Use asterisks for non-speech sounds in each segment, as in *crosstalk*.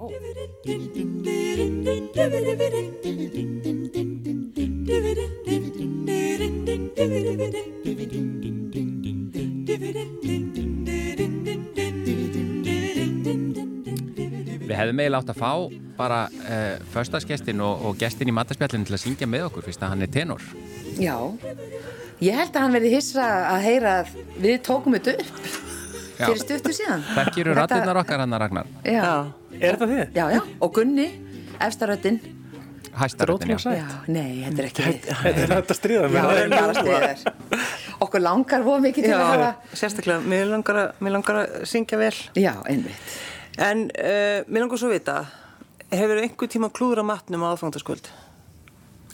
Við hefðum eiginlega átt að fá bara uh, förstaskestin og, og gestin í matarspjallinu til að syngja með okkur fyrst að hann er tenor. Já, ég held að hann verði hissa að heyra að við tókum þetta upp. Fyrir stuttu síðan. Þekkir eru rattirnar okkar hann að Ragnar. Já, Er þetta þið? já, já, og Gunni, efstaröttin. Hæstaröttin, já. Já, nei, þetta er ekki við. Þetta er þetta stríða Já, það er bara stiðir. Okkur langar voru mikið til að hafa. sérstaklega, mér langar, að, mér langar að syngja vel. Já, einmitt. En uh, mér langar svo að vita, hefur einhver tíma klúður á matnum á aðfangtaskvöld?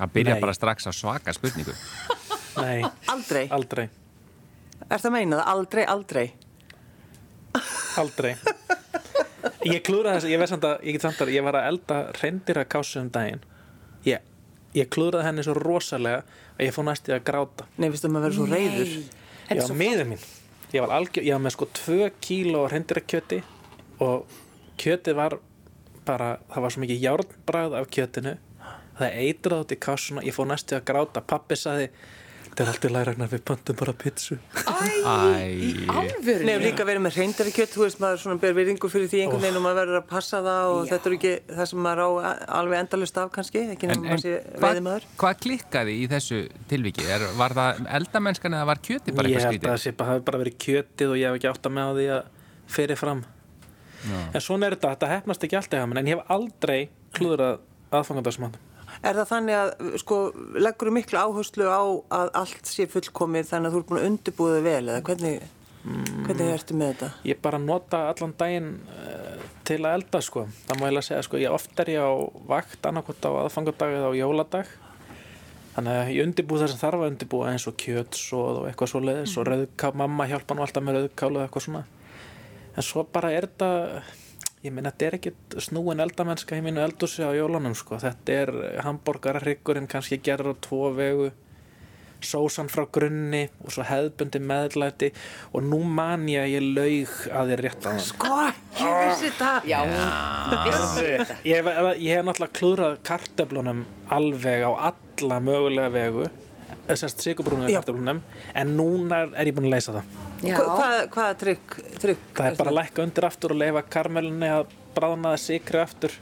Það byrja Nei. bara strax á svaka spurningu. Nei, Aldrei. aldrei. Er það að meina það? Aldrei, aldrei. Aldrei. Ég klúðraði þess, ég veist samt að, ég get samt að, ég var að elda reyndir að kásu um daginn. Ég, ég klúðraði henni svo rosalega að ég fór næst í að gráta. Nei, viðstu maður verður svo reyður. Ég er var svo miður mín. Ég var algjör, ég var með sko tvö kíló reyndirakjöti og kjötið var bara, það var svo mikið járnbræð af kjötinu. Það eitraði út í kásuna, ég fór næst í að gráta. Pappi saði, þetta er alltaf læragnar við pöntum bara pizzu. Í Æ, alvöru. Nei, og líka verið með reyndarakjött, þú veist, maður svona ber virðingu fyrir því einhvern veginn og maður verður að passa það og þetta er ekki það sem maður á alveg endalust af kannski, ekki nefnum að sé hvað veiðimaður. hva klikkaði í þessu tilviki? Er, var það eldamennskan eða var kjöti bara Ég eitthvað held að það sé bara, bara verið kjötið og ég hef ekki átt að með á því að fyrir fram. En svona er þetta, þetta Er það þannig að, sko, leggur þú miklu áherslu á að allt sé fullkomið þannig að þú ert búin að undirbúða vel eða hvernig, hvernig ertu með þetta? Ég bara nota allan daginn uh, til að elda, sko. Það má ég að segja, sko, ég oft er ég á vakt annarkot á aðfangadag eða á jóladag. Þannig að ég undirbúð það sem þarf að undirbúa eins og kjötsóð og eitthvað svo leiðis og rauðká, mamma hjálpa nú alltaf með rauðkál og eitthvað svona. En svo bara er þetta, ég meina þetta er ekkit snúin eldamennska í mínu eldúsi á jólunum sko. Þetta er hambúrgararryggurinn kannski gerður á tvo vegu, sósan frá grunni og svo hefðbundi meðlæti og nú man ég að ég laug að þér rétt á hann. Sko, ég vissi þetta! Já, vissi þetta. Ég, ég hef náttúrulega klúðrað kartöflunum alveg á alla mögulega vegu, þessast sigurbrúnum Já. kartöflunum, en núna er ég búin að leysa það. Hvað, hvaða trygg, trygg? Það er bara að lækka undir aftur og leifa karmelinni að bráðna það sikri aftur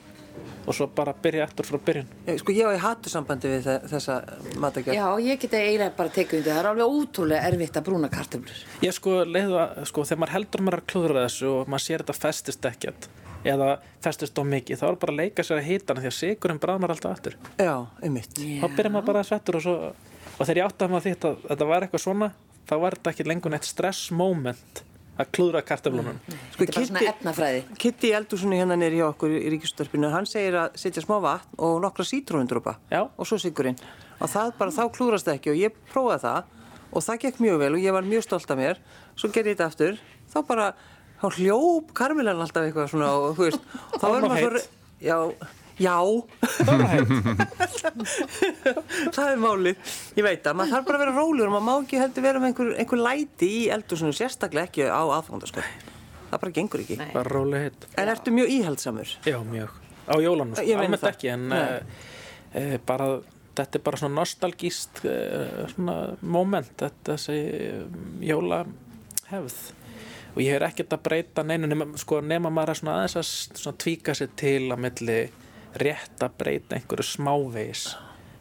og svo bara byrja aftur frá byrjun. Sko, ég á í hattusambandi við þe- þessa matagjörn. Já, ég geti eiginlega bara tekið undir. Það er alveg ótrúlega erfitt að brúna kartöflur. Ég sko leiðu að, sko, þegar maður heldur að maður að klúðra þessu og maður sér þetta festist ekkert eða festist á mikið, þá er bara að leika sér að hita hana því að sigurinn bráðnar alltaf aftur. Já, einmitt. Þá byrjar maður bara að svettur og svo, og þegar ég átti að maður því að þetta var eitthvað svona, þá var þetta ekki lengur neitt stress moment að klúðra kartöflunum. Sko, Þetta er bara svona efnafræði. Kitti í eldúsinu hérna nýri hjá okkur í ríkistörpinu, hann segir að setja smá vatn og nokkra sítrónundrópa Já. og svo sigurinn. Og það bara, þá klúrast það ekki og ég prófaði það og það gekk mjög vel og ég var mjög stolt af mér. Svo gerði ég þetta aftur, þá bara, þá hljóp karmilan alltaf eitthvað svona og þú veist, þá var verður maður svo, já, já, *laughs* það er málið. Ég veit að maður þarf bara að vera rólegur og maður má ekki heldur vera með einhver, einhver læti í eldúsinu, sérstaklega ekki á aðfangandaskvöld. Það bara gengur ekki. Bara rólega hitt. En ertu mjög íhaldsamur? Já, mjög. Á jólunum, sko. Almennt ekki, en uh, bara, þetta er bara svona nostalgíst uh, svona moment, þetta þessi um, jólahefð. Og ég er ekkert að breyta neinu nema, sko, nema maður að svona aðeins að svona tvíka sér til að milli rétt að breyta einhverju smávegis.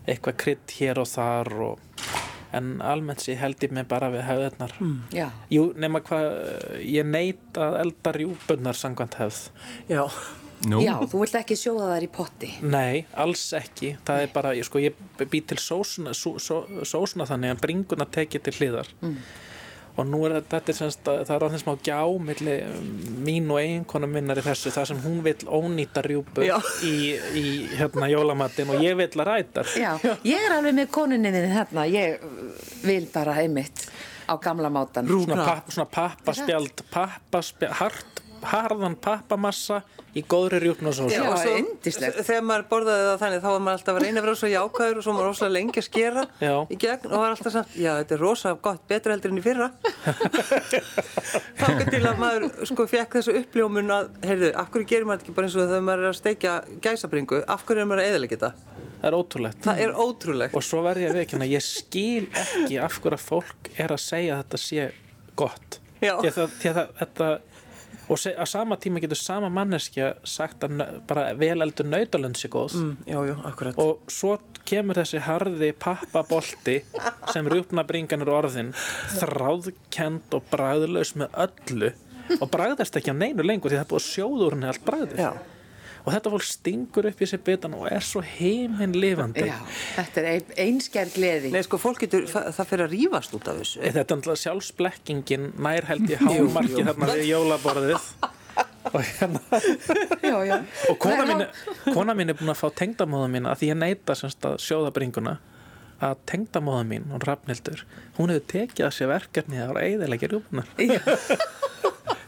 Eitthvað krydd hér og þar og en almennt sér held ég mig bara við hefðirnar. Já. Jú, nema hvað, ég neit að elda rjúbunnar sangvænt hefð. Já. nú, Já, þú vilt ekki sjóða þær í potti. Nei, alls ekki. Það er bara, ég, sko, ég bý til sósuna, só, só, sósuna þannig að bringuna tekið til hliðar. Og nú er þetta, þetta er semst að það er orðin smá gjá milli um, mín og eiginkona minnar í þessu, það sem hún vill ónýta rjúpu Já. í, í hérna jólamattin og ég vill að ræta. Já, ég er alveg með konuninni hérna. Ég vil bara einmitt á gamla mátan. Svona, papp, svona pappaspjald, pappaspjald, hart harðan pappamassa í góðri rjúknarsósu. Já, og svo- yndislegt. Þegar maður borðaði það þannig þá var maður alltaf að reyna að vera svo jákvæður og svo maður rosalega lengi að skera Já. í gegn og var alltaf samt, já þetta er rosa gott, betra heldur enn í fyrra *laughs* Þá til að maður sko fekk þessu uppljómun að, heyrðu, af hverju gerir maður ekki bara eins og þegar maður er að steikja gæsabringu, af hverju er maður að eðalega þetta? Það er ótrúlegt. Það er ótrúlegt. Og svo verð ég að veikina, ég skil ekki af hverju að fólk er að segja að þetta sé gott. Já. Því að því að það, þetta, og se, að sama tíma getur sama manneskja sagt að bara vel eldur nautalönd sé góð. Mm, já, já, akkurat. Og svo kemur þessi harði pappabolti sem rjúpnabringan er orðin, þráðkend og bragðlaus með öllu og bragðast ekki á neinu lengur því það er búið að sjóða úr henni allt bragðið. Og þetta fólk stingur upp í sér bitan og er svo heiminn lifandi. Já, þetta er ein, einskjær gleði. Nei, sko, fólk getur, það, fyrir að rífast út af þessu. Þetta er náttúrulega sjálfsblekkingin nær held ég hámarki þarna við jólaborðið og hérna Já, já. og kona mín, *laughs* kona mín er búin að fá tengdamóða mín að því ég neita semst að sjóða bringuna að tengdamóða mín, hún Rafnildur hún hefur tekið að sér verkefni að vera eiðilegir rjúpunar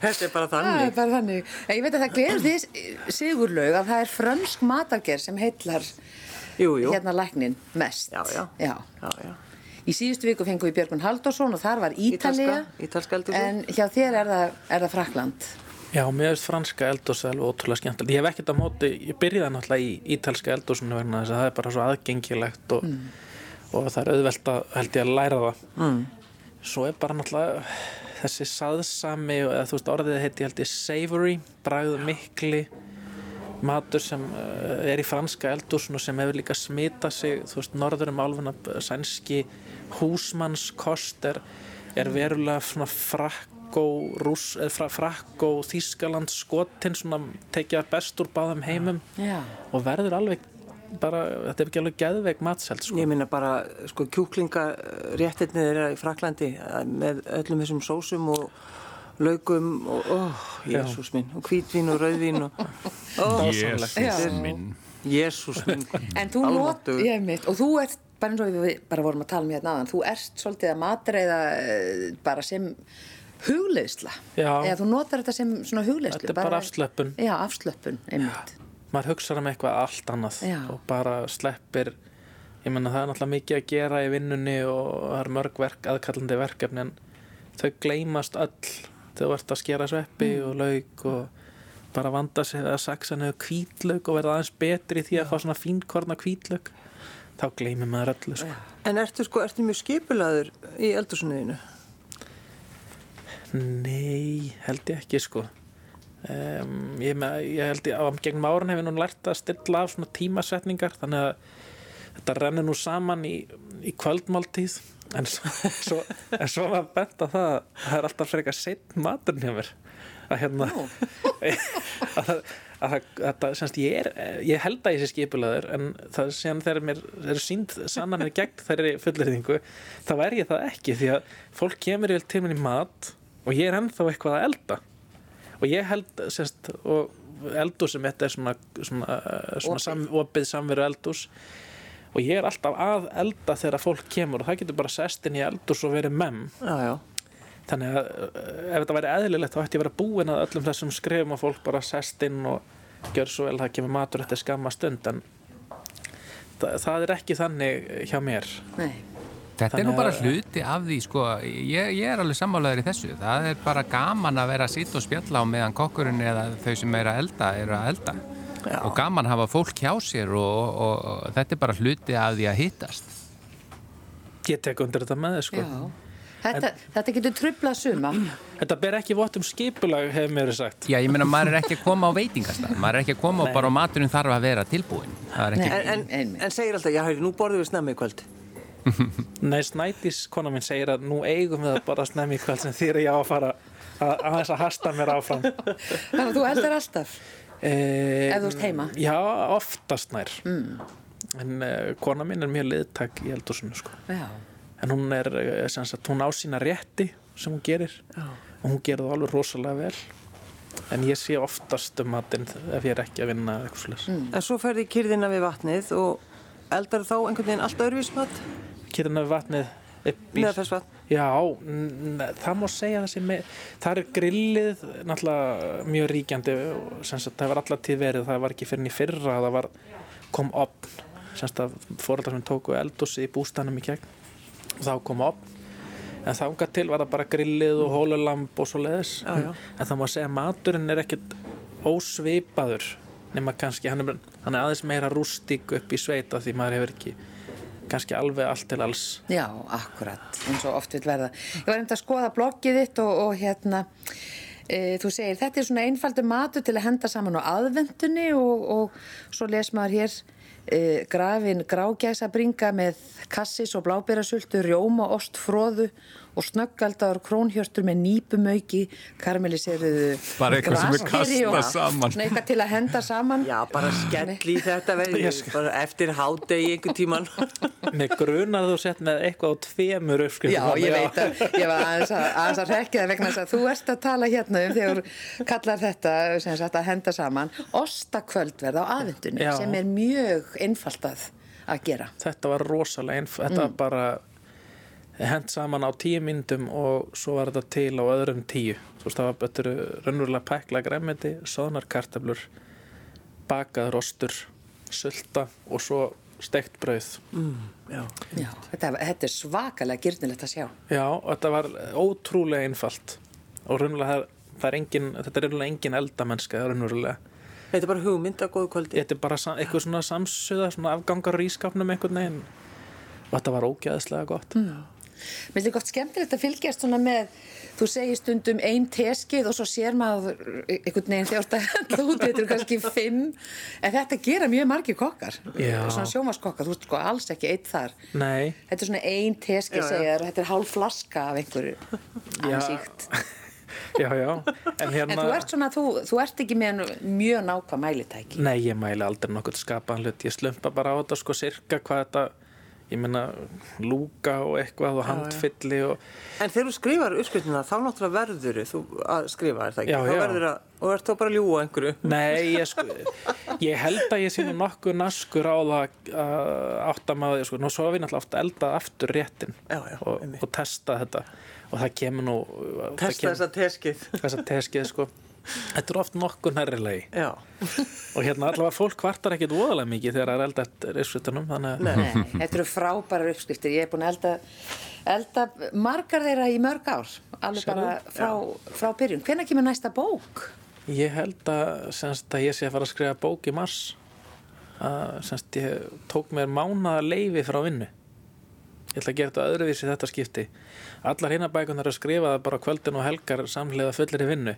Þetta er bara Það er þannig. bara þannig. En Ég veit að það gleðist því sigurlaug að það er frönsk matargerð sem heitlar Jú, jú. hérna læknin mest. Já, já. Já. Já, já. Í síðustu viku fengum við Björgun Halldórsson og þar var Ítalía. Ítalska, ítalska. En hjá þér er það, er það Frakland. Já, mér veist franska eldhús alveg ótrúlega skemmtilegt. Ég hef ekkert á móti, ég byrjaði náttúrulega í ítalska eldhúsinu vegna þess að það er bara svo aðgengilegt og, og það er auðvelt að held ég að læra það. Mm. Svo er bara náttúrulega þessi saðsami og eða þú veist orðið heiti held ég savory, bragð mikli matur sem uh, er í franska eldhúsinu sem hefur líka smita sig, þú veist, norður um álfuna sænski húsmannskost er, er verulega svona frakkó rúss, eða fra, frakkó Þískaland skotin svona tekja best úr báðum heimum Já. og verður alveg bara, þetta er ekki alveg geðveik matselt sko. Ég minna bara, sko, kjúklingaréttirnir þeirra í Fraklandi eh, með öllum þessum sósum og laugum og, ó, jésús minn, og hvítvín og rauðvín og, ó, Dásamlegt. Já. minn. jésús minn. *laughs* En þú not, Almáttugur. ég mitt, og þú ert, bara eins og við bara vorum að tala um hérna aðan, þú ert svolítið að matreiða eh, bara sem hugleiðsla. Já. Eða þú notar þetta sem svona hugleiðslu. Þetta er bara afslöppun. Já, afslöppun, einmitt. Maður hugsaður um eitthvað allt annað Já. og bara sleppir ég menna það er náttúrulega mikið að gera í vinnunni og það er mörg verk, aðkallandi verkefni en þau gleymast öll þú ert að skera sveppi Mm. og lauk og bara vanda sig að saksa niður hvítlauk og verða aðeins betri því að fá svona fínkorna hvítlauk þá gleymir maður öllu sko. En ertu sko, ertu mjög skipulaður í eldhúsinu Nei, held ég ekki sko um, ég, ég held ég á gegnum árun hef ég nú lært að stilla af svona tímasetningar þannig að þetta rennur nú saman í, í kvöldmáltíð. En svo, *laughs* en svo var bent að það að það er alltaf frekar seitt maturinn hjá mér. Að hérna *laughs* að það að það, þetta, semst, ég, er, ég held að ég sé skipulaður en það sem mér eru sínd sannanir gegn þeirri fullurðingu þá er ég það ekki því að fólk kemur yfir til minn í mat og ég er ennþá eitthvað að elda og ég held semst, og eldús sem þetta er svona, svona, svona sam, opið samveru eldús og ég er alltaf að elda þegar fólk kemur og það getur bara sest inn í eldús og verið mem Já, já. þannig að uh, ef þetta væri eðlilegt þá ætti ég að vera búin að öllum þessum skrifum og fólk bara sest inn og gjör svo vel það kemur matur eftir skamma stund en það, það er ekki þannig hjá mér Nei. Þetta er nú bara að- hluti af því, sko, ég, ég er alveg sammálaður í þessu. Það er bara gaman að vera að sitja og spjalla á meðan kokkurinn eða þau sem er að elda eru að elda. Já. Og gaman hafa fólk hjá sér og, og, og þetta er bara hluti af því að hittast. ég tek undir þetta með þið sko Já. Þetta, þetta getur trublað suma. þetta ber ekki vott um skipulag hefur mér verið sagt Já, ég meina, maður er ekki að koma á veitingastað. Maður er ekki að koma og bara og maturinn þarf að vera tilbúin. Það er ekki... Nei. En, en, en segir alltaf, já, hæri, nú borðum við snemmi í kvöld. Nei, Snædís, kona mín, segir að nú eigum við að bara snemmi í kvöld sem þýr ég á að fara að, að þess að hasta mér áfram Þannig að þú eldar alltaf. e, Ef þú ert heima? Já, oftast nær mm. En uh, kona mín er mjög liðtak í eldúsinu sko. Já. En hún er, eh, sem sagt, hún á sína rétti sem hún gerir Já. og hún gerir það alveg rosalega vel En ég sé oftast um matinn ef ég er ekki að vinna eitthvað slags mm. En svo ferði kyrðina við vatnið og eldar þá einhvern veginn allt öðruvís Kyrna við vatnið fessvatn. Já, það má segja þessi með, það er grillið náttúrulega mjög ríkjandi sem það var allar tíð verið, það var ekki fyrir í fyrra að það var, kom opn sem fóreldrar sem tóku eldúsi í bústanum í gegn og þá kom opn en þangað til var það bara grillið og hólulamb og svo leiðis Já, já. en það má segja að maturinn er ekkert ósvipaður nema kannski, hann er, hann er aðeins meira rústík upp í sveita því maður hefur ekki kannski alveg allt til alls Já, akkurat, eins og oft vil verða. Ég var einmitt að skoða bloggið þitt og, og hérna, e, þú segir, þetta er svona einfaldur matur til að henda saman á aðvendunni og, og svo les maður hér e, grafin grágæsa bringa með kassis og blábærasultu, rjóma, ost, fróðu og snöggaldaður krónhjörstur með nýpumauki, karmeliseruðu Bara eitthvað sem er kastað saman. Svona eitthvað til að henda saman. Já, bara skell í þetta verið, bara eftir hádegi einhver tíman. *laughs* Með grunar þú sett með eitthvað á tveimur uppskriftum Já, ég veit að ég var aðeins að, aðeins að rekja það vegna þess að þú ert að tala hérna um þegar kallar þetta sem sagt að henda saman ostakvöldverð á aðvendunni Já. sem er mjög einfalt að, að gera. Þetta var rosalega einf Þetta var bara hent saman á tíu myndum og svo var þetta til á öðrum tíu. Þú veist, það var betur raunverulega pækla græmiti, soðnar kartöflur bakaður ostur sulta og svo steikt brauð. Já. Já, þetta, þetta er svakalega gyrnilegt að sjá. Já, þetta var ótrúlega einfalt. Og raunverulega það er, það er engin, þetta er raunverulega engin eldamennska raunverulega. Þetta er bara hugmynd að góðu kvöldi. Þetta er bara eitthvað svona samsuða, svona afgangar í skapnum einhvern veginn. Og þetta var ógæðislega gott Mér finnst gott skemmtilegt að fylgjast svona með, þú segir stundum ein teskið og svo sér maður einhvern veginn þegar þetta henda út, þetta er kannski fimm, en þetta gera mjög margir kokkar, Já. svona sjómaskokkar, þú veist sko alls ekki eitt þar. Nei, Þetta er svona ein teskið Já, já. segja þér og þetta er hálf flaska af einhverju Já. aðeins íkt. *laughs* já, já En hérna En þú ert svona, þú, þú ert ekki með mjög nákvæm mælitæki. Nei, ég mæli aldrei nokkuð skapaðan hlut Ég slumpa bara á þetta sko sirka hvað þetta Ég meina lúka og eitthvað og handfylli og En þegar þú skrifar uppskriftina þá náttúrulega verður þú að skrifa, er það ekki? Já, þá já. verður að, og ert þá bara að ljúa einhverju. Nei, ég sko *laughs* Ég held að ég sé nú nokkuð naskur á það að átta maður sko, Nú svo hef ég náttúrulega oft eldað aftur réttin Já, já, og, og testa þetta og það kemur nú það Testa kemur- þessa teskið. þessa teskið sko Þetta er oft nokkuð nærrilegi og hérna allavega fólk kvartar ekkit voðalega mikið þegar það er elda eftir uppsveitunum þannig að Nei, þetta eru frábærar uppskriftir. Ég er búin að elda, elda margar þeirra í mörg ár, alveg bara frá, frá byrjun. Hvenær kemur næsta bók? Ég held að, að ég sé að fara að skrifa bók í mars. Að semst, ég tók mér mánaða leifi frá vinnu. Ég ætla að gera þetta öðruvísi þetta skipti. Allar hinna bækunar að skrifa það bara kvöldin og helgar samhliða fullir í vinnu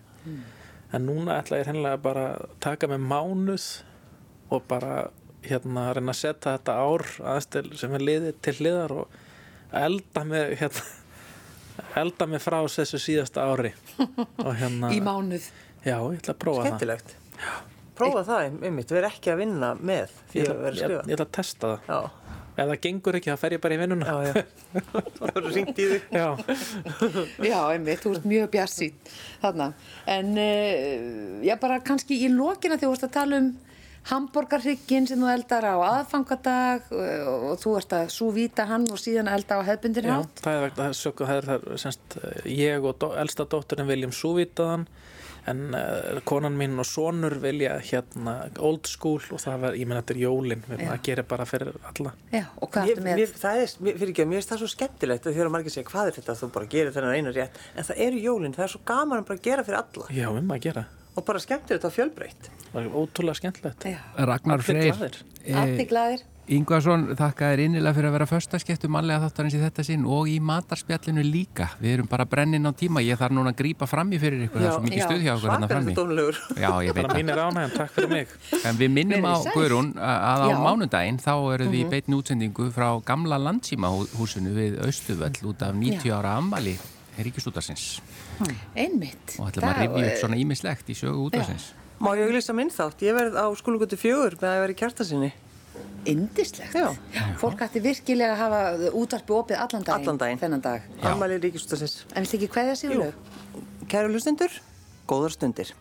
en núna ætla ég hennilega bara að taka með mánuð og bara hérna reyna að setja þetta ár aðeins til, sem er liðið til hliðar og elda mig hérna elda mig frá þessu síðasta ári og hérna *laughs* Í mánuð. Já, ég ætla að prófa Skemmtilegt. Prófa það, einmitt, við erum ekki að vinna með það. því Ég að ætla, vera ég, skrifa. ég ætla að testa það. Já, Ef það gengur ekki, þá fer ég bara í vinnuna. já, já. *laughs* Það verður ringt í þig. Já. *laughs* Já, einmitt, þú ert mjög bjarsýn þarna. En uh, já, bara kannski í lokina þegar þú ert að tala um hambúrgarhrygginn sem þú eldar á aðfangadag uh, og þú ert að súvíta hann og síðan elda á hefbundir Já, það er vegna það er það er, það er semst, ég og dó, elsta dótturinn viljum súvitaðan en uh, konan mín og sonur vilja hérna old school og það var, ég menn þetta er jólin, við Já. maður gerir bara fyrir alla. Já, og hvað Mér, ertu með? mér, það er, mér, fyrir ekki, mér finnst það svo skemmtilegt að þegar margir segja hvað er þetta, þú bara gerir þennan einu rétt en það eru jólinn, það er svo gaman að bara gera fyrir alla Já, um að gera. og bara skemmtilegt og fjölbreytt Það er ótrúlega skemmtilegt. Ragnar Freyr allir glaðir. Yngvason, þakka þér innilega fyrir að vera förstaskettu mannlega þáttarins í þetta sinn og í matarspjallinu líka. Við erum bara brennin á tíma. Ég þarf núna að grípa frammi fyrir ykkur. Það er svo mikið Já. stuð hjá okkur hérna þetta dónulegur Já, ég veit það. mín er ánægum, takk fyrir mig. En við minnum á. Guðrún að á Já. mánudaginn þá erum við í beitni útsendingu frá gamla landsímahúsinu við Östuvöll út af 90 ára ammali Ríkisútarsins Einmitt. og ætlum að rifja upp svona ímislegt í sögu útarsins. Má ég auglýsa minn þátt? Ég verð á skólugötu fjögur með að vera í kjartasinni Indislegt. Já. Fólk ætti virkilega að hafa útarpi opið allan daginn. Allan daginn. Þennan dag. Já. Ammali Ríkisútarsins En viltu ekki kveðja sig, Laug? Kæru hlustendur, góðar stundir